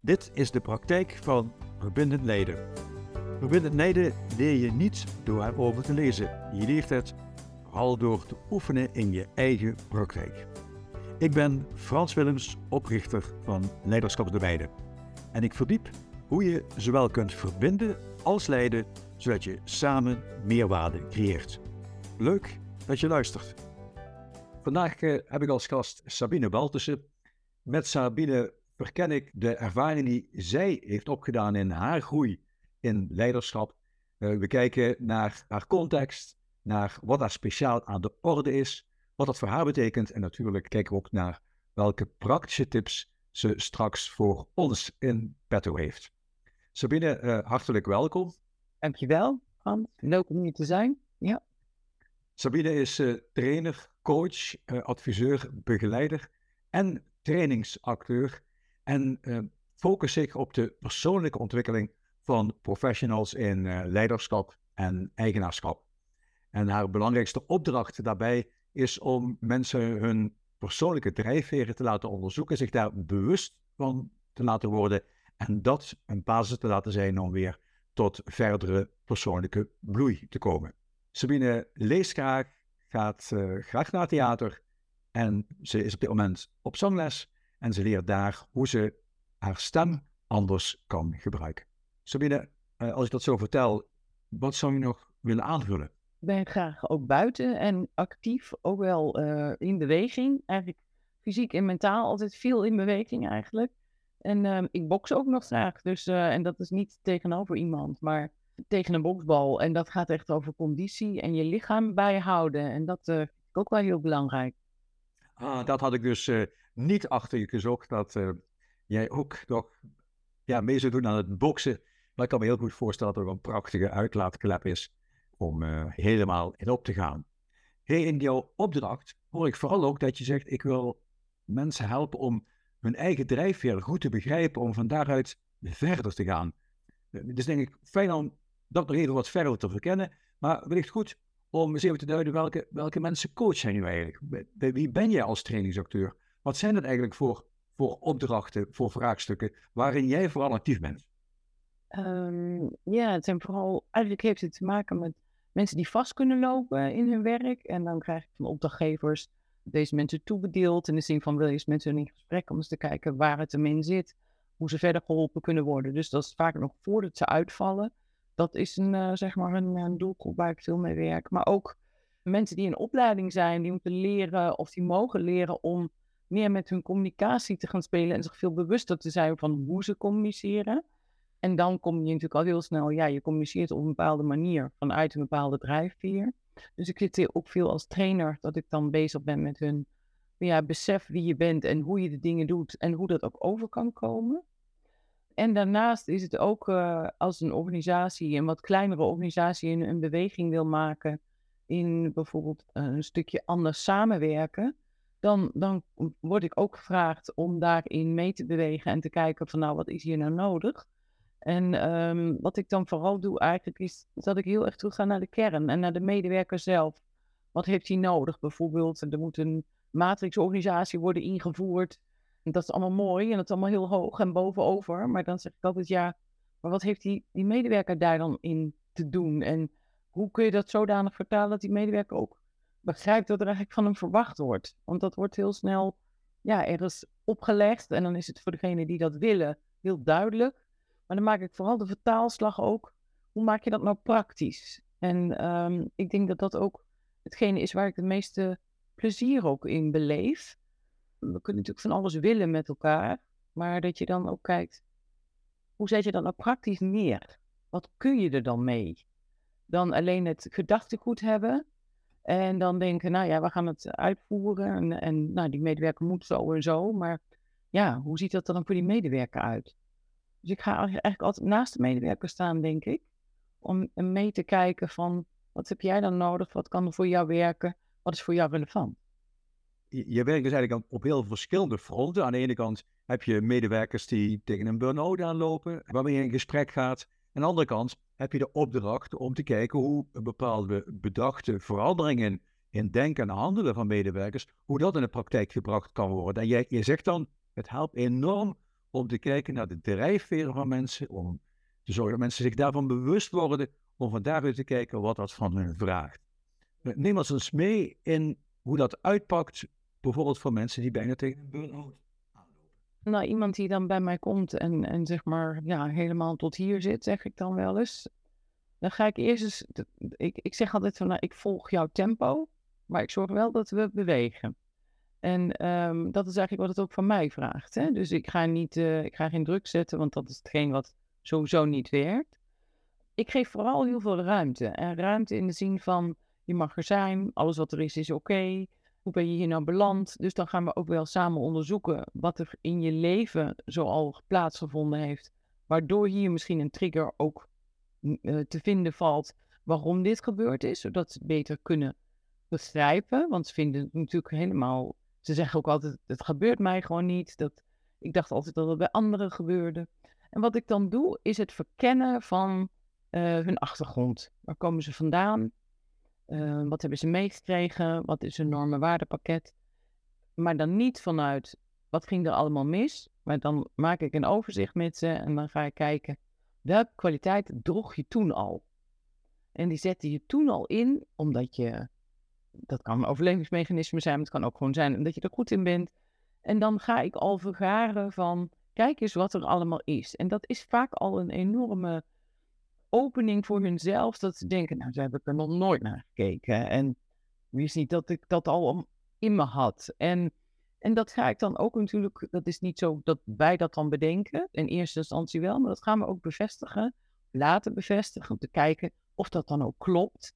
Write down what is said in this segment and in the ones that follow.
Dit is de praktijk van verbindend leiden. Verbindend leiden leer je niet door erover te lezen. Je leert het vooral door te oefenen in je eigen praktijk. Ik ben Frans Willems, oprichter van Leiderschap de Weide. En ik verdiep hoe je zowel kunt verbinden als leiden, zodat je samen meerwaarde creëert. Leuk dat je luistert. Vandaag eh, heb ik als gast Sabine Baltussen. Met Sabine verken ik de ervaring die zij heeft opgedaan in haar groei in leiderschap. Uh, we kijken naar haar context, naar wat daar speciaal aan de orde is, wat dat voor haar betekent en natuurlijk kijken we ook naar welke praktische tips ze straks voor ons in petto heeft. Sabine, uh, hartelijk welkom. Dankjewel, Hans. Leuk om hier te zijn. Ja. Sabine is uh, trainer, coach, adviseur, begeleider en trainingsacteur en uh, focus zich op de persoonlijke ontwikkeling van professionals in uh, leiderschap en eigenaarschap. En haar belangrijkste opdracht daarbij is om mensen hun persoonlijke drijfveren te laten onderzoeken, zich daar bewust van te laten worden en dat een basis te laten zijn om weer tot verdere persoonlijke bloei te komen. Sabine leest graag, gaat uh, graag naar theater en ze is op dit moment op zangles en ze leert daar hoe ze haar stem anders kan gebruiken. Sabine, eh, als ik dat zo vertel, wat zou je nog willen aanvullen? Ik ben graag ook buiten en actief, ook wel uh, in beweging. Eigenlijk fysiek en mentaal altijd veel in beweging eigenlijk. En uh, ik boks ook nog graag, dus, uh, en dat is niet tegenover iemand, maar tegen een boksbal. En dat gaat echt over conditie en je lichaam bijhouden. En dat vind ik ook wel heel belangrijk. Ah, dat had ik dus niet achter je gezocht dat uh, jij ook nog ja, mee zou doen aan het boksen. Maar ik kan me heel goed voorstellen dat er een prachtige uitlaatklep is om uh, helemaal in op te gaan. In jouw opdracht hoor ik vooral ook dat je zegt: ik wil mensen helpen om hun eigen drijfveer goed te begrijpen, om van daaruit verder te gaan. Dus denk ik fijn om dat nog even wat verder te verkennen, maar wellicht goed om eens even te duiden welke, welke mensen coach zijn nu eigenlijk. Wie ben jij als trainingsacteur? Wat zijn dat eigenlijk voor, voor opdrachten, voor vraagstukken waarin jij vooral actief bent? Um, ja, het zijn vooral, eigenlijk heeft het te maken met mensen die vast kunnen lopen in hun werk. En dan krijg ik van opdrachtgevers deze mensen toebedeeld. In de zin van wil je eens met hun in gesprek om eens te kijken waar het hem in zit. Hoe ze verder geholpen kunnen worden. Dus dat is vaak nog voordat ze uitvallen. Dat is een, uh, zeg maar een, een doelgroep waar ik veel mee werk. Maar ook mensen die in opleiding zijn, die moeten leren of die mogen leren om meer met hun communicatie te gaan spelen en zich veel bewuster te zijn van hoe ze communiceren. En dan kom je natuurlijk al heel snel, ja, je communiceert op een bepaalde manier vanuit een bepaalde drijfveer. Dus ik zit ook veel als trainer, dat ik dan bezig ben met hun ja, besef wie je bent en hoe je de dingen doet en hoe dat ook over kan komen. En daarnaast is het ook uh, als een organisatie, een wat kleinere organisatie, een, een beweging wil maken in bijvoorbeeld een stukje anders samenwerken dan, dan word ik ook gevraagd om daarin mee te bewegen en te kijken van nou, wat is hier nou nodig? En um, wat ik dan vooral doe eigenlijk is dat ik heel erg terug ga naar de kern en naar de medewerker zelf. Wat heeft hij nodig? Bijvoorbeeld, er moet een matrixorganisatie worden ingevoerd. En dat is allemaal mooi en dat is allemaal heel hoog en bovenover. Maar dan zeg ik altijd ja, maar wat heeft die, die medewerker daar dan in te doen? En hoe kun je dat zodanig vertalen dat die medewerker ook begrijpt wat er eigenlijk van hem verwacht wordt. Want dat wordt heel snel ja, ergens opgelegd. En dan is het voor degene die dat willen heel duidelijk. Maar dan maak ik vooral de vertaalslag ook. Hoe maak je dat nou praktisch? En um, ik denk dat dat ook hetgene is waar ik het meeste plezier ook in beleef. We kunnen natuurlijk van alles willen met elkaar. Maar dat je dan ook kijkt, hoe zet je dat nou praktisch neer? Wat kun je er dan mee? Dan alleen het gedachtegoed hebben en dan denken, nou ja, we gaan het uitvoeren. En, en nou, die medewerker moet zo en zo. Maar ja, hoe ziet dat dan voor die medewerker uit? Dus ik ga eigenlijk altijd naast de medewerker staan, denk ik. Om mee te kijken van, wat heb jij dan nodig? Wat kan er voor jou werken? Wat is voor jou relevant? Je werkt dus eigenlijk op heel verschillende fronten. Aan de ene kant heb je medewerkers die tegen een burn-out aanlopen, waarmee je in gesprek gaat. Aan de andere kant heb je de opdracht om te kijken hoe bepaalde bedachte veranderingen in denken en handelen van medewerkers, hoe dat in de praktijk gebracht kan worden. En jij, je zegt dan, het helpt enorm om te kijken naar de drijfveren van mensen, om te zorgen dat mensen zich daarvan bewust worden, om van daaruit te kijken wat dat van hen vraagt. Neem ons eens mee in hoe dat uitpakt, bijvoorbeeld voor mensen die bijna tegen een burn-out nou, iemand die dan bij mij komt en, en zeg maar ja, helemaal tot hier zit, zeg ik dan wel eens. Dan ga ik eerst eens, ik, ik zeg altijd van, nou, ik volg jouw tempo, maar ik zorg wel dat we bewegen. En ehm, dat is eigenlijk wat het ook van mij vraagt. Hè? Dus ik ga, niet, uh, ik ga geen druk zetten, want dat is hetgeen wat sowieso niet werkt. Ik geef vooral heel veel ruimte. En ruimte in de zin van, je mag er zijn, alles wat er is is oké hoe ben je hier nou beland? Dus dan gaan we ook wel samen onderzoeken wat er in je leven zoal plaatsgevonden heeft. Waardoor hier misschien een trigger ook uh, te vinden valt waarom dit gebeurd is. Zodat ze het beter kunnen begrijpen. Want ze vinden het natuurlijk helemaal. Ze zeggen ook altijd: het gebeurt mij gewoon niet. Dat, ik dacht altijd dat het bij anderen gebeurde. En wat ik dan doe, is het verkennen van uh, hun achtergrond. Waar komen ze vandaan? Uh, wat hebben ze meegekregen? Wat is hun normenwaardepakket? Maar dan niet vanuit wat ging er allemaal mis. Maar dan maak ik een overzicht met ze en dan ga ik kijken welke kwaliteit droeg je toen al. En die zette je toen al in, omdat je, dat kan een overlevingsmechanisme zijn, maar het kan ook gewoon zijn omdat je er goed in bent. En dan ga ik al vergaren van, kijk eens wat er allemaal is. En dat is vaak al een enorme opening voor hunzelf. Dat ze denken, nou, daar heb ik er nog nooit naar gekeken. En wist niet dat ik dat al in me had. En, en dat ga ik dan ook natuurlijk, dat is niet zo dat wij dat dan bedenken. In eerste instantie wel, maar dat gaan we ook bevestigen. Laten bevestigen, om te kijken of dat dan ook klopt.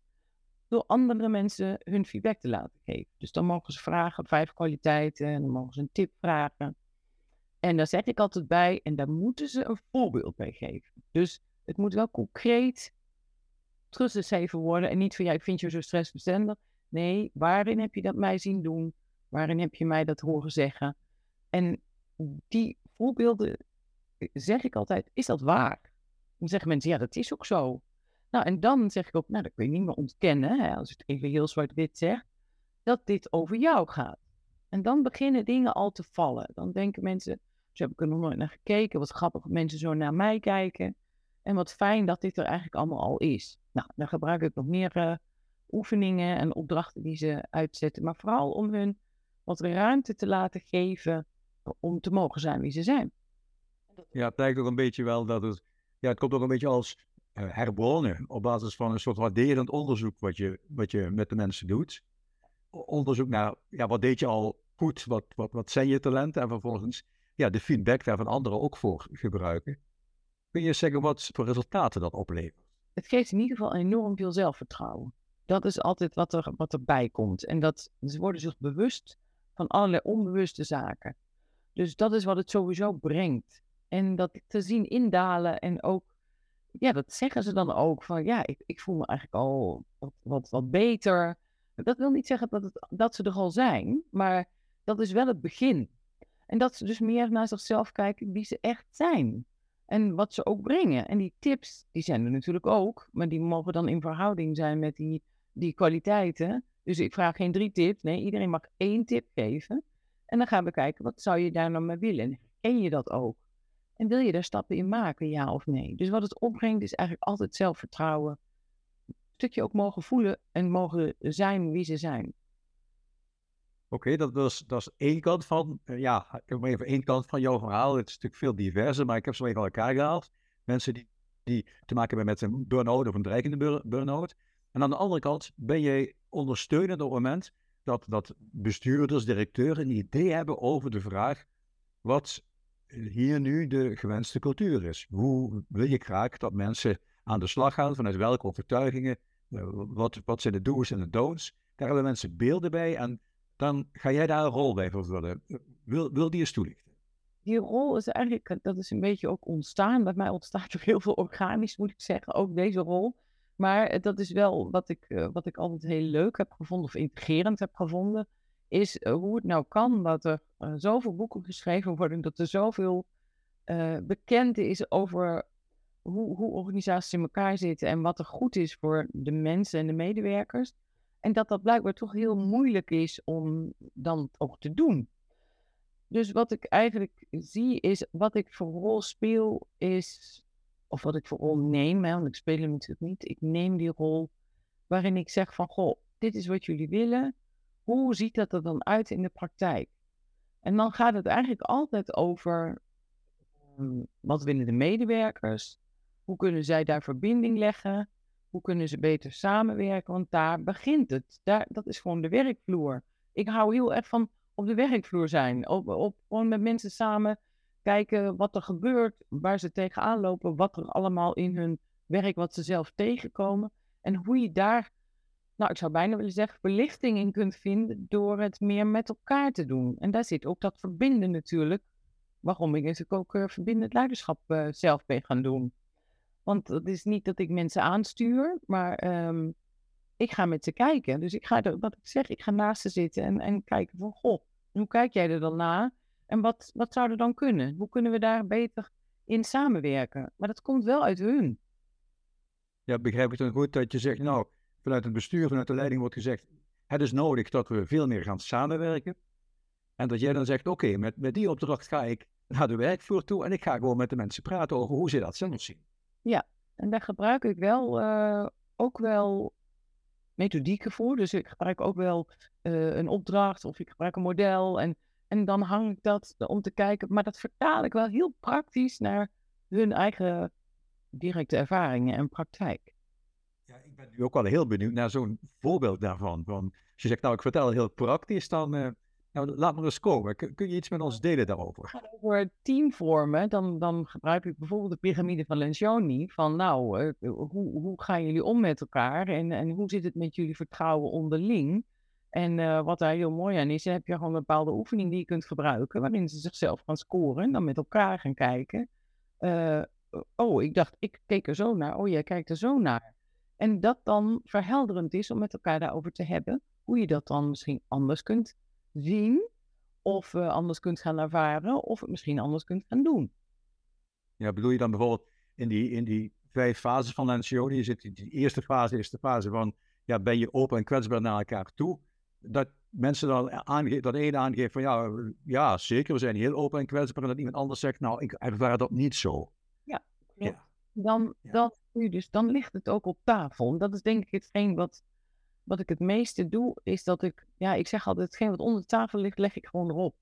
Door andere mensen hun feedback te laten geven. Dus dan mogen ze vragen, vijf kwaliteiten, en dan mogen ze een tip vragen. En daar zeg ik altijd bij, en daar moeten ze een voorbeeld bij geven. Dus het moet wel concreet teruggeschreven worden. En niet van, ja, ik vind je zo stressbestendig. Nee, waarin heb je dat mij zien doen? Waarin heb je mij dat horen zeggen? En die voorbeelden eh, zeg ik altijd, is dat waar? Dan zeggen mensen, ja, dat is ook zo. Nou, en dan zeg ik ook, nou, dat kun je niet meer ontkennen, hè, als ik het even heel zwart-wit zeg, dat dit over jou gaat. En dan beginnen dingen al te vallen. Dan denken mensen, zo heb ik er nog nooit naar gekeken, wat grappig dat mensen zo naar mij kijken. En wat fijn dat dit er eigenlijk allemaal al is. Nou, dan gebruik ik nog meer uh, oefeningen en opdrachten die ze uitzetten. Maar vooral om hun wat ruimte te laten geven om te mogen zijn wie ze zijn. Ja, het lijkt ook een beetje wel dat het... Ja, het komt ook een beetje als uh, herwonen op basis van een soort waarderend onderzoek wat je, wat je met de mensen doet. Onderzoek naar, ja, wat deed je al goed, wat, wat, wat zijn je talenten en vervolgens ja, de feedback daar van anderen ook voor gebruiken. Kun je zeggen wat voor resultaten dat oplevert? Het geeft in ieder geval enorm veel zelfvertrouwen. Dat is altijd wat, er, wat erbij komt. En dat, ze worden zich bewust van allerlei onbewuste zaken. Dus dat is wat het sowieso brengt. En dat te zien indalen en ook, ja, dat zeggen ze dan ook van, ja, ik, ik voel me eigenlijk al wat, wat, wat beter. Dat wil niet zeggen dat, het, dat ze er al zijn, maar dat is wel het begin. En dat ze dus meer naar zichzelf kijken wie ze echt zijn. En wat ze ook brengen. En die tips, die zijn er natuurlijk ook. Maar die mogen dan in verhouding zijn met die, die kwaliteiten. Dus ik vraag geen drie tips. Nee, iedereen mag één tip geven. En dan gaan we kijken, wat zou je daar nou mee willen? En je dat ook? En wil je daar stappen in maken, ja of nee? Dus wat het opbrengt is eigenlijk altijd zelfvertrouwen. Een stukje ook mogen voelen en mogen zijn wie ze zijn. Oké, dat, is, dat is één kant van, uh, ja, ik heb maar even één kant van jouw verhaal. Het is natuurlijk veel diverser, maar ik heb ze even aan elkaar gehaald. Mensen die, die te maken hebben met een burn-out of een dreigende burn-out. En aan de andere kant ben jij ondersteunend op het moment dat, dat bestuurders, directeuren een idee hebben over de vraag wat hier nu de gewenste cultuur is. Hoe wil je graag dat mensen aan de slag gaan, vanuit welke overtuigingen, eh, wat, wat zijn de do's en de don'ts. Daar hebben mensen beelden bij en dan ga jij daar een rol bij vervullen. Wil, die eens toelichten? Die rol is eigenlijk, dat is een beetje ook ontstaan. Bij mij ontstaat er heel veel organisch, moet ik zeggen, ook deze rol. Maar dat is wel wat ik, eh, wat ik altijd heel leuk heb gevonden, of integrerend heb gevonden, is eh, hoe het nou kan dat er zoveel boeken geschreven worden, dat er zoveel uh, bekend is over hoe, hoe organisaties in elkaar zitten en wat er goed is voor de mensen en de medewerkers. En dat dat blijkbaar toch heel moeilijk is om dan ook te doen. Dus wat ik eigenlijk zie is, wat ik voor rol speel is, of wat ik voor rol neem, hè, want ik speel hem natuurlijk niet. Ik neem die rol waarin ik zeg van, goh, dit is wat jullie willen. Hoe ziet dat er dan uit in de praktijk? En dan gaat het eigenlijk altijd over, um, wat willen de medewerkers? Hoe kunnen zij daar verbinding leggen? Hoe kunnen ze beter samenwerken? Want daar begint het. Daar, dat is gewoon de werkvloer. Ik hou heel erg van op de werkvloer zijn. Op, op, gewoon met mensen samen kijken wat er gebeurt, waar ze tegenaan lopen, wat er allemaal in hun werk, wat ze zelf tegenkomen. En hoe je daar, nou ik zou bijna willen zeggen, verlichting in kunt vinden door het meer met elkaar te doen. En daar zit ook dat verbinden natuurlijk. Waarom ik natuurlijk ook uh, verbindend leiderschap uh, zelf ben gaan doen. Want het is niet dat ik mensen aanstuur, maar um, ik ga met ze kijken. Dus ik ga, er, wat ik zeg, ik ga naast ze zitten en, en kijken van, goh, hoe kijk jij er dan naar? En wat, wat zou er dan kunnen? Hoe kunnen we daar beter in samenwerken? Maar dat komt wel uit hun. Ja, begrijp ik dan goed dat je zegt, nou, vanuit het bestuur, vanuit de leiding wordt gezegd, het is nodig dat we veel meer gaan samenwerken. En dat jij dan zegt, oké, met, met die opdracht ga ik naar de werkvloer toe en ik ga gewoon met de mensen praten over hoe ze dat zelf zien. Ja, en daar gebruik ik wel uh, ook wel methodieken voor. Dus ik gebruik ook wel uh, een opdracht of ik gebruik een model. En, en dan hang ik dat om te kijken. Maar dat vertaal ik wel heel praktisch naar hun eigen directe ervaringen en praktijk. Ja, ik ben nu ook wel heel benieuwd naar zo'n voorbeeld daarvan. Van, als je zegt, nou, ik vertel heel praktisch, dan uh, nou, laat maar eens komen. Kun, je iets met ons delen daarover? Over teamvormen, dan, dan gebruik ik bijvoorbeeld de piramide van Lencioni. Van nou, uh, hoe, hoe gaan jullie om met elkaar en, en hoe zit het met jullie vertrouwen onderling? En uh, wat daar heel mooi aan is, heb je gewoon een bepaalde oefening die je kunt gebruiken, waarin ze zichzelf gaan scoren en dan met elkaar gaan kijken. Uh, oh, ik dacht, ik keek er zo naar. Oh, jij kijkt er zo naar. En dat dan verhelderend is om met elkaar daarover te hebben, hoe je dat dan misschien anders kunt zien, of uh, anders kunt gaan ervaren, of het misschien anders kunt gaan doen. Ja, bedoel je dan bijvoorbeeld in die, in die vijf fases van Lencioni, je zit die eerste fase is de fase van, ja, ben je open en kwetsbaar naar elkaar toe? Dat mensen dan aangeven, dat ene aangeeft van, ja, ja, zeker, we zijn heel open en kwetsbaar, en dat iemand anders zegt, nou, ik ervaar dat niet zo. Ja, ja. Dan, ja. Dan, dus, dan ligt het ook op tafel. Dat is denk ik hetgeen wat wat ik het meeste doe, is dat ik, ja, ik zeg altijd, hetgeen wat onder de tafel ligt, leg ik gewoon erop.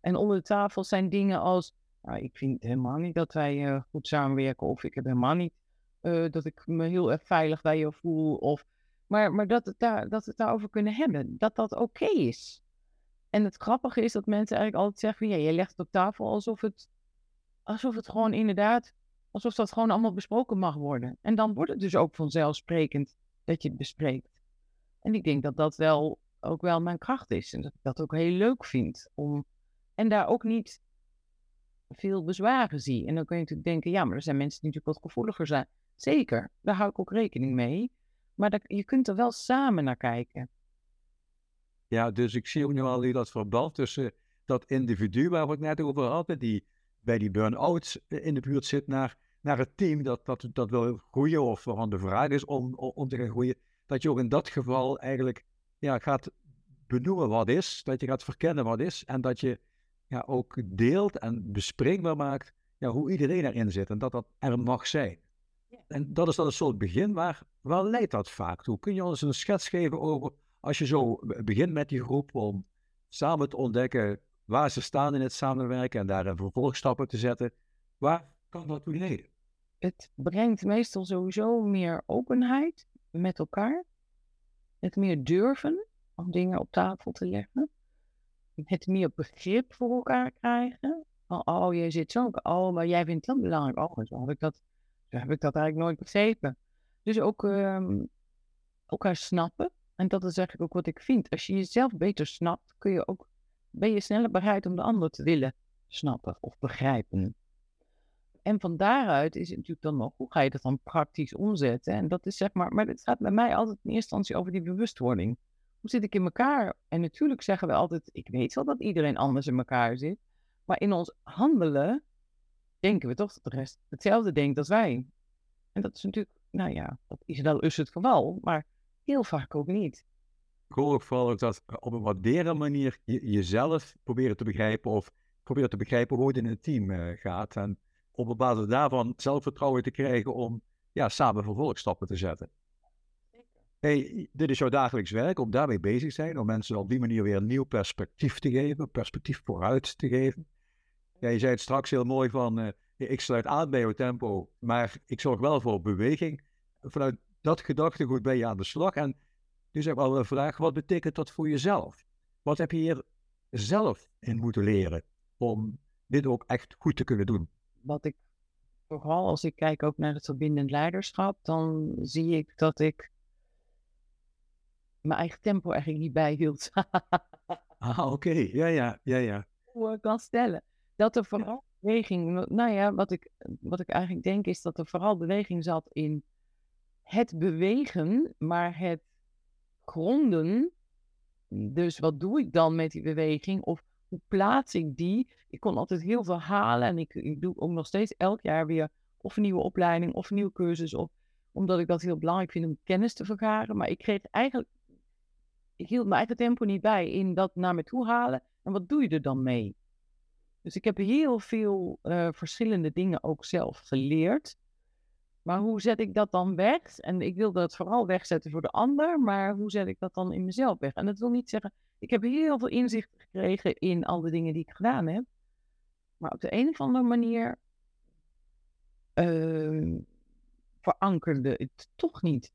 En onder de tafel zijn dingen als, nou, ik vind helemaal niet dat wij uh, goed samenwerken, of ik heb helemaal niet uh, dat ik me heel erg veilig bij je voel, of, maar, maar dat, het daar, dat we het daarover kunnen hebben, dat dat oké is. En het grappige is dat mensen eigenlijk altijd zeggen, ja, je legt het op tafel alsof het, alsof het gewoon inderdaad, alsof dat gewoon allemaal besproken mag worden. En dan wordt het dus ook vanzelfsprekend dat je het bespreekt. En ik denk dat dat wel ook wel mijn kracht is. En dat ik dat ook heel leuk vind. Om, en daar ook niet veel bezwaren zie. En dan kun je natuurlijk denken, ja, maar er zijn mensen die natuurlijk wat gevoeliger zijn. Zeker, daar hou ik ook rekening mee. Maar dat, je kunt er wel samen naar kijken. Ja, dus ik zie ook nu al dat verband tussen dat individu waar we het net over hadden, die bij die burn-out in de buurt zit, naar, naar het team dat, dat, dat wil groeien of waarvan de vraag is om, om te gaan groeien dat je ook in dat geval eigenlijk ja, gaat benoemen wat is, dat je gaat verkennen wat is en dat je ja, ook deelt en bespreekbaar maakt ja, hoe iedereen erin zit en dat dat er mag zijn. En dat is dan een soort begin, maar waar leidt dat vaak toe? Kun je ons een schets geven over, als je zo begint met die groep, om samen te ontdekken waar ze staan in het samenwerken en daar een vervolgstappen te zetten, waar kan dat toe leiden? Het brengt meestal sowieso meer openheid, met elkaar. Het meer durven om dingen op tafel te leggen. Het meer begrip voor elkaar krijgen. Van, oh, jij zit zo. Oh, maar jij vindt dat belangrijk. Oh, zo heb ik dat, heb ik dat eigenlijk nooit begrepen. Dus ook um, elkaar snappen. En dat is eigenlijk ook wat ik vind. Als je jezelf beter snapt, kun je ook, ben je sneller bereid om de ander te willen snappen of begrijpen. En van daaruit is het natuurlijk dan nog, hoe ga je dat dan praktisch omzetten? En dat is zeg maar, maar het gaat bij mij altijd in eerste instantie over die bewustwording. Hoe zit ik in elkaar? En natuurlijk zeggen we altijd, ik weet wel dat iedereen anders in elkaar zit. Maar in ons handelen denken we toch dat de rest hetzelfde denkt als wij. En dat is natuurlijk, nou ja, dat is wel eens het geval, maar heel vaak ook niet. Ik hoor ook vooral ook dat op een wat manier je, jezelf proberen te begrijpen of probeer te begrijpen hoe het in het team eh, gaat. En op basis daarvan zelfvertrouwen te krijgen om ja, samen vervolgstappen te zetten. Hey, dit is jouw dagelijks werk, om daarmee bezig zijn, om mensen op die manier weer een nieuw perspectief te geven, perspectief vooruit te geven. Ja, je zei het straks heel mooi van, uh, ik sluit aan bij jouw tempo, maar ik zorg wel voor beweging. Vanuit dat gedachtegoed ben je aan de slag. En nu zeg ik wel een vraag, wat betekent dat voor jezelf? Wat heb je hier zelf in moeten leren om dit ook echt goed te kunnen doen? Wat ik vooral als ik kijk ook naar het verbindend leiderschap, dan zie ik dat ik mijn eigen tempo eigenlijk niet bijhield. ah, oké. Ja, ja, ja, ja. Hoe ik kan stellen. Dat er vooral beweging, nou ja, wat ik, wat ik eigenlijk denk is dat er vooral beweging zat in het bewegen, maar het gronden. Dus wat doe ik dan met die beweging? Of hoe plaats ik die? Ik kon altijd heel veel halen en ik, ik doe ook nog steeds elk jaar weer of een nieuwe opleiding of een nieuwe cursus. Of, omdat ik dat heel belangrijk vind om kennis te vergaren. Maar ik kreeg eigenlijk, ik hield mijn eigen tempo niet bij in dat naar me toe halen. En wat doe je er dan mee? Dus ik heb heel veel uh, verschillende dingen ook zelf geleerd. Maar hoe zet ik dat dan weg? En ik wil dat vooral wegzetten voor de ander, maar hoe zet ik dat dan in mezelf weg? En dat wil niet zeggen, ik heb heel veel inzicht gekregen in al de dingen die ik gedaan heb. Maar op de een of andere manier uh, verankerde het toch niet.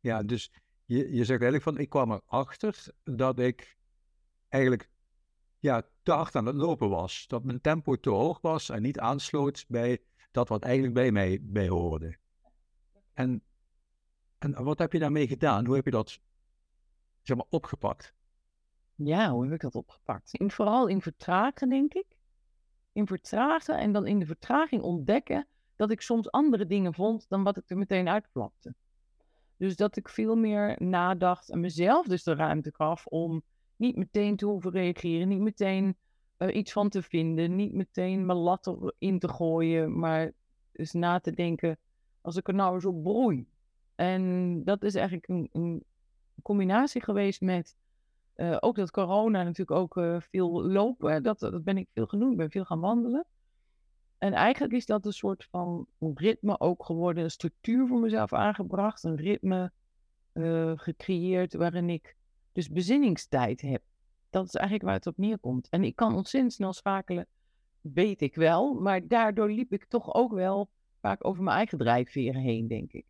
Ja, dus je, je zegt eigenlijk van, ik kwam erachter dat ik eigenlijk ja, te hard aan het lopen was. Dat mijn tempo te hoog was en niet aansloot bij dat wat eigenlijk bij mij bij hoorde. En, en wat heb je daarmee gedaan? Hoe heb je dat zeg opgepakt? Ja, hoe heb ik dat opgepakt? In, vooral in vertragen, denk ik. In vertragen en dan in de vertraging ontdekken dat ik soms andere dingen vond dan wat ik er meteen uitplakte. Dus dat ik veel meer nadacht en mezelf dus de ruimte gaf om niet meteen te hoeven reageren, niet meteen uh, iets van te vinden, niet meteen mijn lat erin te gooien, maar eens na te denken, als ik er nou eens op broei. En dat is eigenlijk een, een combinatie geweest met uh, ook dat corona natuurlijk ook uh, veel lopen. Dat, dat ben ik veel genoemd, ik ben veel gaan wandelen. En eigenlijk is dat een soort van ritme ook geworden, een structuur voor mezelf aangebracht, een ritme uh, gecreëerd waarin ik dus bezinningstijd heb. Dat is eigenlijk waar het op neerkomt. En ik kan ontzettend snel schakelen, weet ik wel. Maar daardoor liep ik toch ook wel vaak over mijn eigen drijfveren heen, denk ik.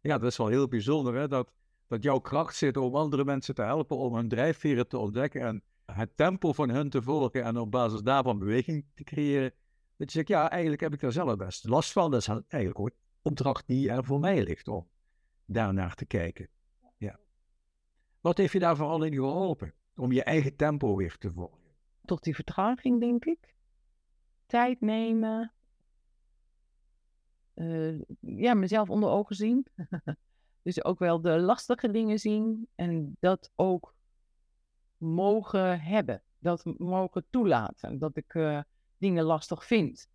Ja, dat is wel heel bijzonder, hè? Dat, dat jouw kracht zit om andere mensen te helpen om hun drijfveren te ontdekken en het tempo van hun te volgen en op basis daarvan beweging te creëren. Dat je zegt, ja, eigenlijk heb ik daar zelf best last van. Dat is eigenlijk ook opdracht die er voor mij ligt om daarnaar te kijken. Wat heeft je daar vooral in geholpen? Om je eigen tempo weer te volgen? Tot die vertraging, denk ik. Tijd nemen. Uh, ja, mezelf onder ogen zien. dus ook wel de lastige dingen zien. En dat ook mogen hebben. Dat mogen toelaten. Dat ik uh, dingen lastig vind.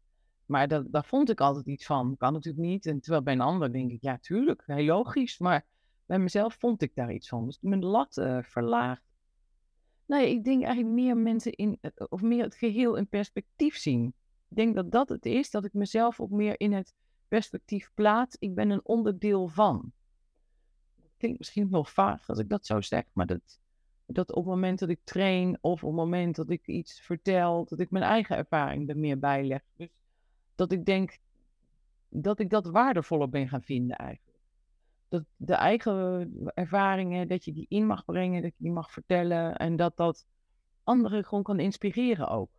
Maar dat, daar vond ik altijd iets van. Kan natuurlijk niet. En terwijl bij een ander denk ik, ja, tuurlijk, heel logisch. Maar bij mezelf vond ik daar iets van. Dus mijn lat uh, verlaagd. Nou ik denk eigenlijk meer mensen in, eh, of meer het geheel in perspectief zien. Ik denk dat dat het is, dat ik mezelf ook meer in het perspectief plaats. Ik ben een onderdeel van. Dat klinkt misschien nog vaag als ik dat zo zeg, maar dat, dat op het moment dat ik train of op het moment dat ik iets vertel, dat ik mijn eigen ervaring er meer bij leg. Dus dat ik denk dat ik dat waardevoller ben gaan vinden eigenlijk dat de eigen ervaringen, dat je die in mag brengen, dat je die mag vertellen en dat dat anderen gewoon kan inspireren ook.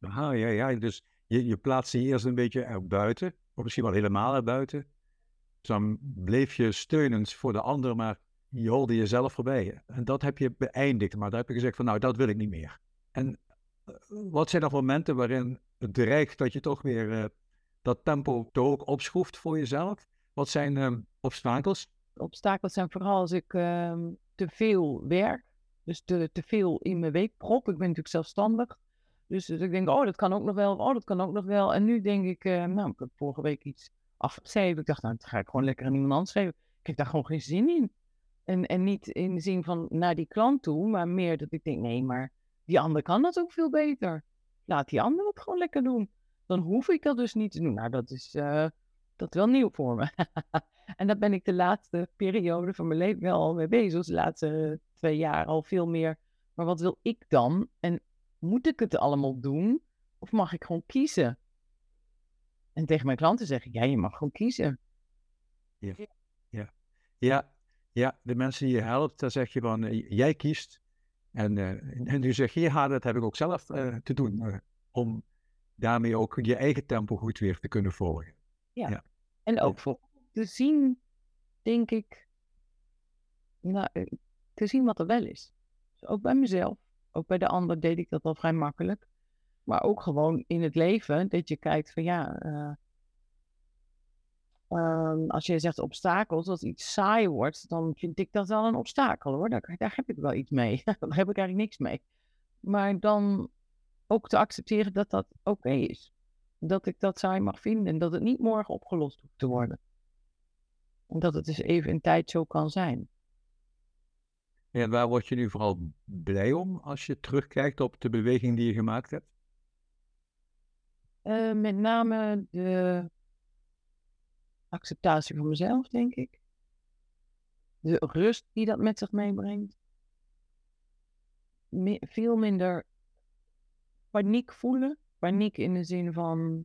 Aha, ja, ja. Dus je, je plaatst je eerst een beetje erbuiten, of misschien wel helemaal erbuiten. Dus dan bleef je steunend voor de ander, maar je holde jezelf voorbij. En dat heb je beëindigd, maar daar heb je gezegd van nou, dat wil ik niet meer. En eh, wat zijn er momenten waarin het dreigt dat je toch weer uh, dat tempo toch ook opschroeft voor jezelf? Wat zijn uh, obstakels? Obstakels zijn vooral als ik uh, te veel werk. Dus te, te veel in mijn week prop. Ik ben natuurlijk zelfstandig. Dus, dus ik denk, oh, dat kan ook nog wel. Oh, dat kan ook nog wel. En nu denk ik, uh, nou, ik heb vorige week iets afgeschreven. Ik dacht, nou, dat ga ik gewoon lekker aan iemand anders geven. Ik heb daar gewoon geen zin in. En, en niet in de zin van naar die klant toe, maar meer dat ik denk, nee, maar die ander kan dat ook veel beter. Laat die ander het gewoon lekker doen. Dan hoef ik dat dus niet te doen. Nou, dat is, uh, dat wel nieuw voor me. en daar ben ik de laatste periode van mijn leven wel al mee bezig. Dus de laatste twee jaar al veel meer. Maar wat wil ik dan? En moet ik het allemaal doen? Of mag ik gewoon kiezen? En tegen mijn klanten zeg ik, ja, je mag gewoon kiezen. Ja, ja. ja, ja de mensen die je helpt, dan zeg je van, eh, jij kiest. En, uh, en nu zeg je, ja, dat heb ik ook zelf uh, te doen. om daarmee ook je eigen tempo goed weer te kunnen volgen. Ja, ja. en ook voor te zien, denk ik, nou, te zien wat er wel is. Dus ook bij mezelf, ook bij de ander deed ik dat al vrij makkelijk. Maar ook gewoon in het leven, dat je kijkt van ja, uh, um, als je zegt obstakels, als iets saai wordt, dan vind ik dat wel een obstakel hoor. Daar, daar heb ik wel iets mee. daar heb ik eigenlijk niks mee. Maar dan ook te accepteren dat dat oké is. Dat ik dat saai mag vinden en dat het niet morgen opgelost hoeft te worden. En dat het dus even een tijd zo kan zijn. En waar word je nu vooral blij om als je terugkijkt op de beweging die je gemaakt hebt? Uh, met name de acceptatie van mezelf, denk ik. De rust die dat met zich meebrengt. Me veel minder paniek voelen. Paniek in de zin van,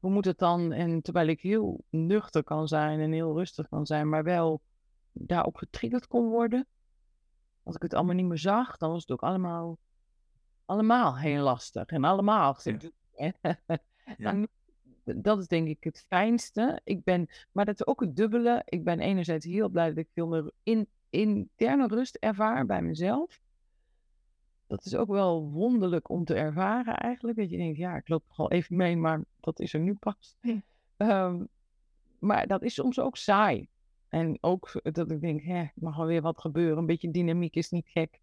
hoe moet het dan? En terwijl ik heel nuchter kan zijn en heel rustig kan zijn, maar wel daarop getriggerd kon worden. Als ik het allemaal niet meer zag, dan was het ook allemaal, allemaal heel lastig. En allemaal. Ja. Ja. dat is denk ik het fijnste. Ik ben, maar dat is ook het dubbele. Ik ben enerzijds heel blij dat ik veel meer in, interne rust ervaar bij mezelf. Dat is ook wel wonderlijk om te ervaren eigenlijk. Dat je denkt, ja, ik loop al even mee, maar dat is er nu pas. Um, maar dat is soms ook saai. En ook dat ik denk, hè, mag wel weer wat gebeuren. Een beetje dynamiek is niet gek.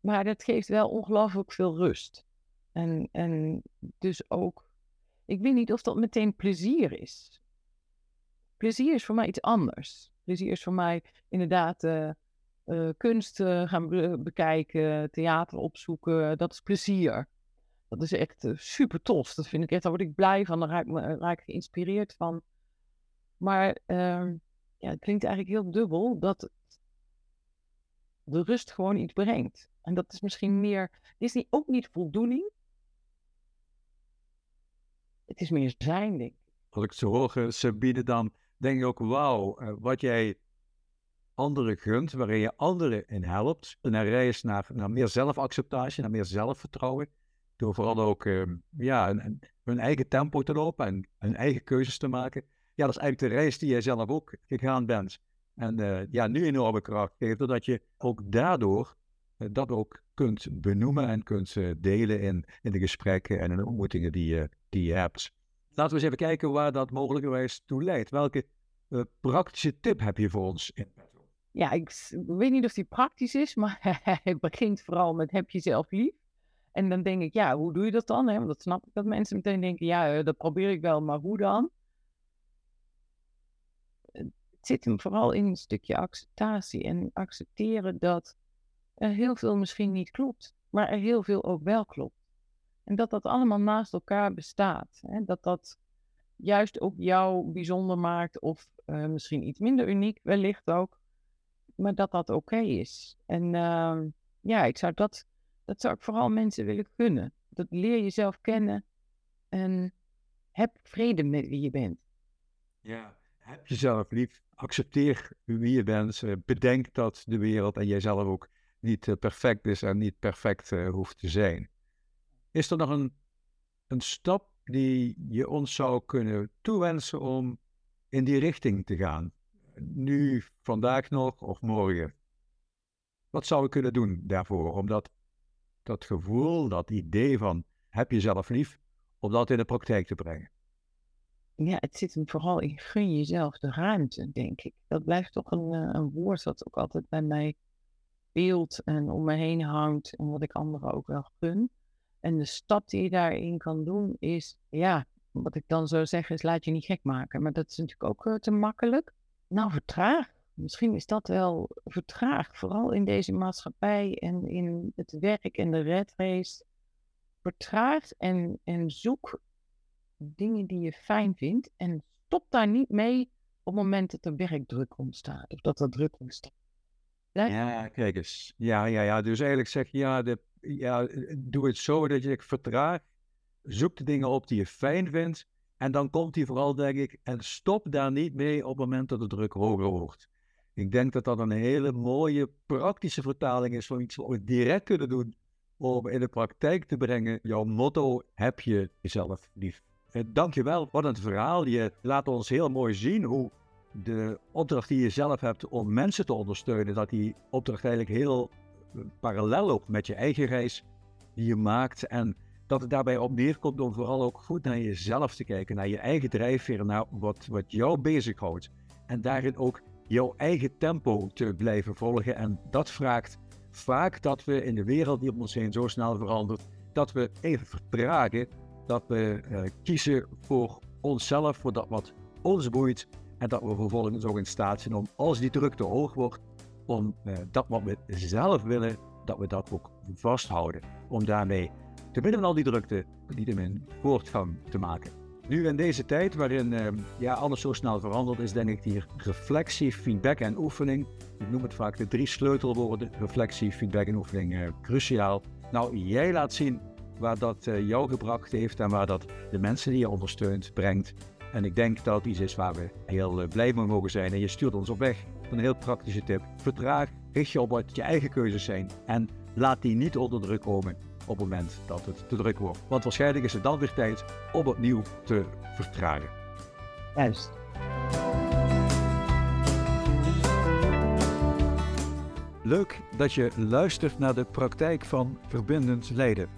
Maar dat geeft wel ongelooflijk veel rust. En, en dus ook, ik weet niet of dat meteen plezier is. Plezier is voor mij iets anders. Plezier is voor mij inderdaad uh, kunst uh, gaan bekijken, theater opzoeken. Dat is plezier. Dat is echt super tof. Dat vind ik echt, daar word ik blij van. Daar raak ik, raak ik geïnspireerd van. Maar ehm, ja, het klinkt eigenlijk heel dubbel dat de rust gewoon iets brengt. En dat is misschien meer, is niet, ook niet voldoening. Het is meer zijn, ik. Als ik het zo hoor, Sabine, dan denk je ook, wauw, uh, wat jij anderen gunt, waarin je anderen in helpt, een reis naar, naar meer zelfacceptatie, naar meer zelfvertrouwen, door vooral ook uh, ja, een, hun eigen tempo te lopen en hun eigen keuzes te maken. Ja, dat is eigenlijk de reis die jij zelf ook gegaan bent. En uh, ja, nu enorme kracht geeft, doordat je ook daardoor uh, dat ook kunt benoemen en kunt delen in, in de gesprekken en in de ontmoetingen die je die je hebt. Laten we eens even kijken waar dat mogelijkerwijs toe leidt. Welke uh, praktische tip heb je voor ons in Ja, ik weet niet of die praktisch is, maar het begint vooral met heb je zelf lief. En dan denk ik, ja, hoe doe je dat dan? Hè? Want dat snap ik dat mensen meteen denken, ja, uh, dat probeer ik wel, maar hoe dan? Het zit hem vooral in een stukje acceptatie en accepteren dat er heel veel misschien niet klopt, maar er heel veel ook wel klopt. En dat dat allemaal naast elkaar bestaat. Hè? Dat dat juist ook jou bijzonder maakt, of uh, misschien iets minder uniek, wellicht ook. Maar dat dat oké is. En uh, ja, ik zou dat, dat zou ik vooral mensen willen gunnen. Dat leer jezelf kennen en heb vrede met wie je bent. Ja, heb jezelf lief. Accepteer wie je bent. Eh, bedenk dat de wereld en jijzelf ook niet eh, perfect is en niet perfect hoeft te zijn. Is er nog een, een stap die je ons zou kunnen toewensen om in die richting te gaan? Nu, vandaag nog of morgen? Wat zouden we kunnen doen daarvoor? Om dat, gevoel, dat idee van heb jezelf lief, om dat in de praktijk te brengen? Ja, het zit hem vooral in gun jezelf de ruimte, denk ik. Dat blijft toch een, eh, een woord dat ook altijd bij mij beeld en om me heen hangt en wat ik anderen ook wel gun. En de stap die je daarin kan doen is, ja, wat ik dan zou zeggen is laat je niet gek maken. Maar dat is natuurlijk ook uh, te makkelijk. Nou, vertraag. misschien is dat wel vertraagd, vooral in deze maatschappij en in het werk en de red race. Vertraagd en, en zoek dingen die je fijn vindt en stop daar niet mee op het moment dat er werkdruk ontstaat of dat er druk ontstaat. Ja, kijk eens. Ja, ja, ja. Dus eigenlijk zeg je, ja, de, ja, doe het zo dat je vertraag. Zoek de dingen op die je fijn vindt. En dan komt hij vooral, denk ik, en stop daar niet mee op het moment dat de druk hoger wordt. Ik denk dat dat een hele mooie praktische vertaling is van iets wat we direct kunnen doen om in de praktijk te brengen. Jouw motto, heb je jezelf lief. Dankjewel, wat een verhaal. Je laat ons heel mooi zien hoe de opdracht die je zelf hebt om mensen te ondersteunen, dat die opdracht eigenlijk heel eh, parallel loopt met je eigen reis die je maakt. En dat het daarbij op neerkomt om vooral ook goed naar jezelf te kijken, naar je eigen drijfveer, naar wat, wat jou bezighoudt. En daarin ook jouw eigen tempo te blijven volgen. En dat vraagt vaak dat we in de wereld die om ons heen zo snel verandert, dat we even vertragen, dat we uh, kiezen voor onszelf, voor dat wat ons boeit. En dat we vervolgens ook in staat zijn om, als die druk te hoog wordt, om uh, dat wat we zelf willen, dat we dat ook vasthouden. Om daarmee, te midden van al die drukte, niet in voortgang te maken. Nu in deze tijd waarin uh, ja, alles zo snel verandert, is denk ik die reflectie, feedback en oefening. Ik noem het vaak de drie sleutelwoorden: reflectie, feedback en oefening uh, cruciaal. Nou, jij laat zien waar dat uh, jou gebracht heeft en waar dat de mensen die je ondersteunt brengt. En ik denk dat iets is waar we heel blij mee mogen zijn. En je stuurt ons op weg. Een heel praktische tip. Vertraag, richt je op wat je eigen keuzes zijn en laat die niet onder druk komen op het moment dat het te druk wordt. Want waarschijnlijk is het dan weer tijd om opnieuw te vertragen. Juist. Leuk dat je luistert naar de praktijk van verbindend leiden.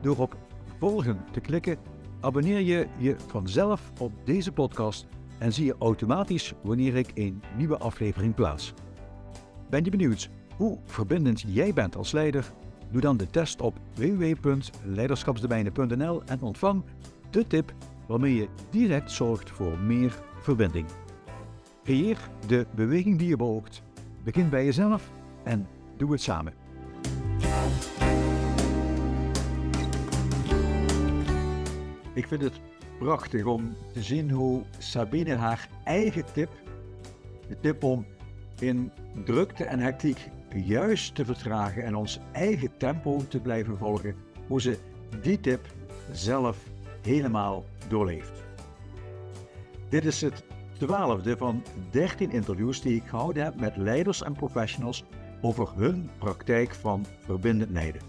Door op volgen te klikken, abonneer je je vanzelf op deze podcast en zie je automatisch wanneer ik een nieuwe aflevering plaats. Ben je benieuwd hoe verbindend jij bent als leider? Doe dan de test op www.leiderschapsdomeinen.nl en ontvang de tip waarmee je direct zorgt voor meer verbinding. Creëer de beweging die je beoogt. Begin bij jezelf en doe het samen. Ik vind het prachtig om te zien hoe Sabine haar eigen tip, de tip om in drukte en hectiek juist te vertragen en ons eigen tempo te blijven volgen, hoe ze die tip zelf helemaal doorleeft. Dit is het twaalfde van 13 interviews die ik gehouden heb met leiders en professionals over hun praktijk van verbindend leiden.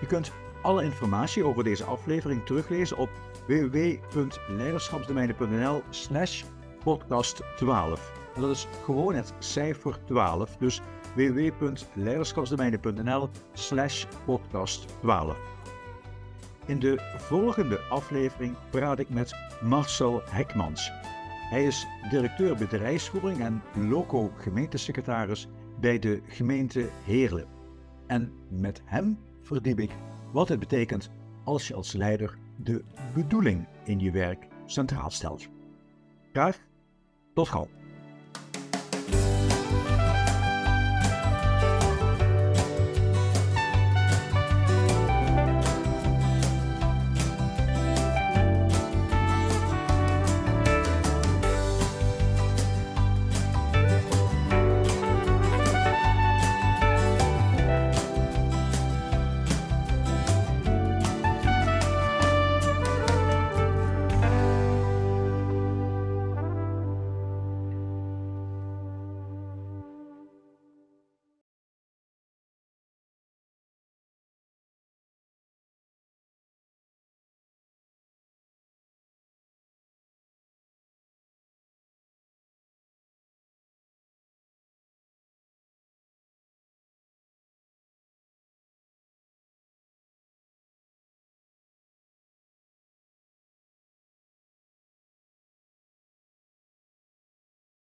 Je kunt alle informatie over deze aflevering teruglezen op www.leiderschapsdomeinen.nl slash podcast 12. En dat is gewoon het cijfer 12, dus www.leiderschapsdomeinen.nl slash podcast 12. In de volgende aflevering praat ik met Marcel Hekmans. Hij is directeur bedrijfsvoering en loco gemeentesecretaris bij de gemeente Heerlen. En met hem verdiep ik wat het betekent als je als leider de bedoeling in je werk centraal stelt. Graag tot gauw.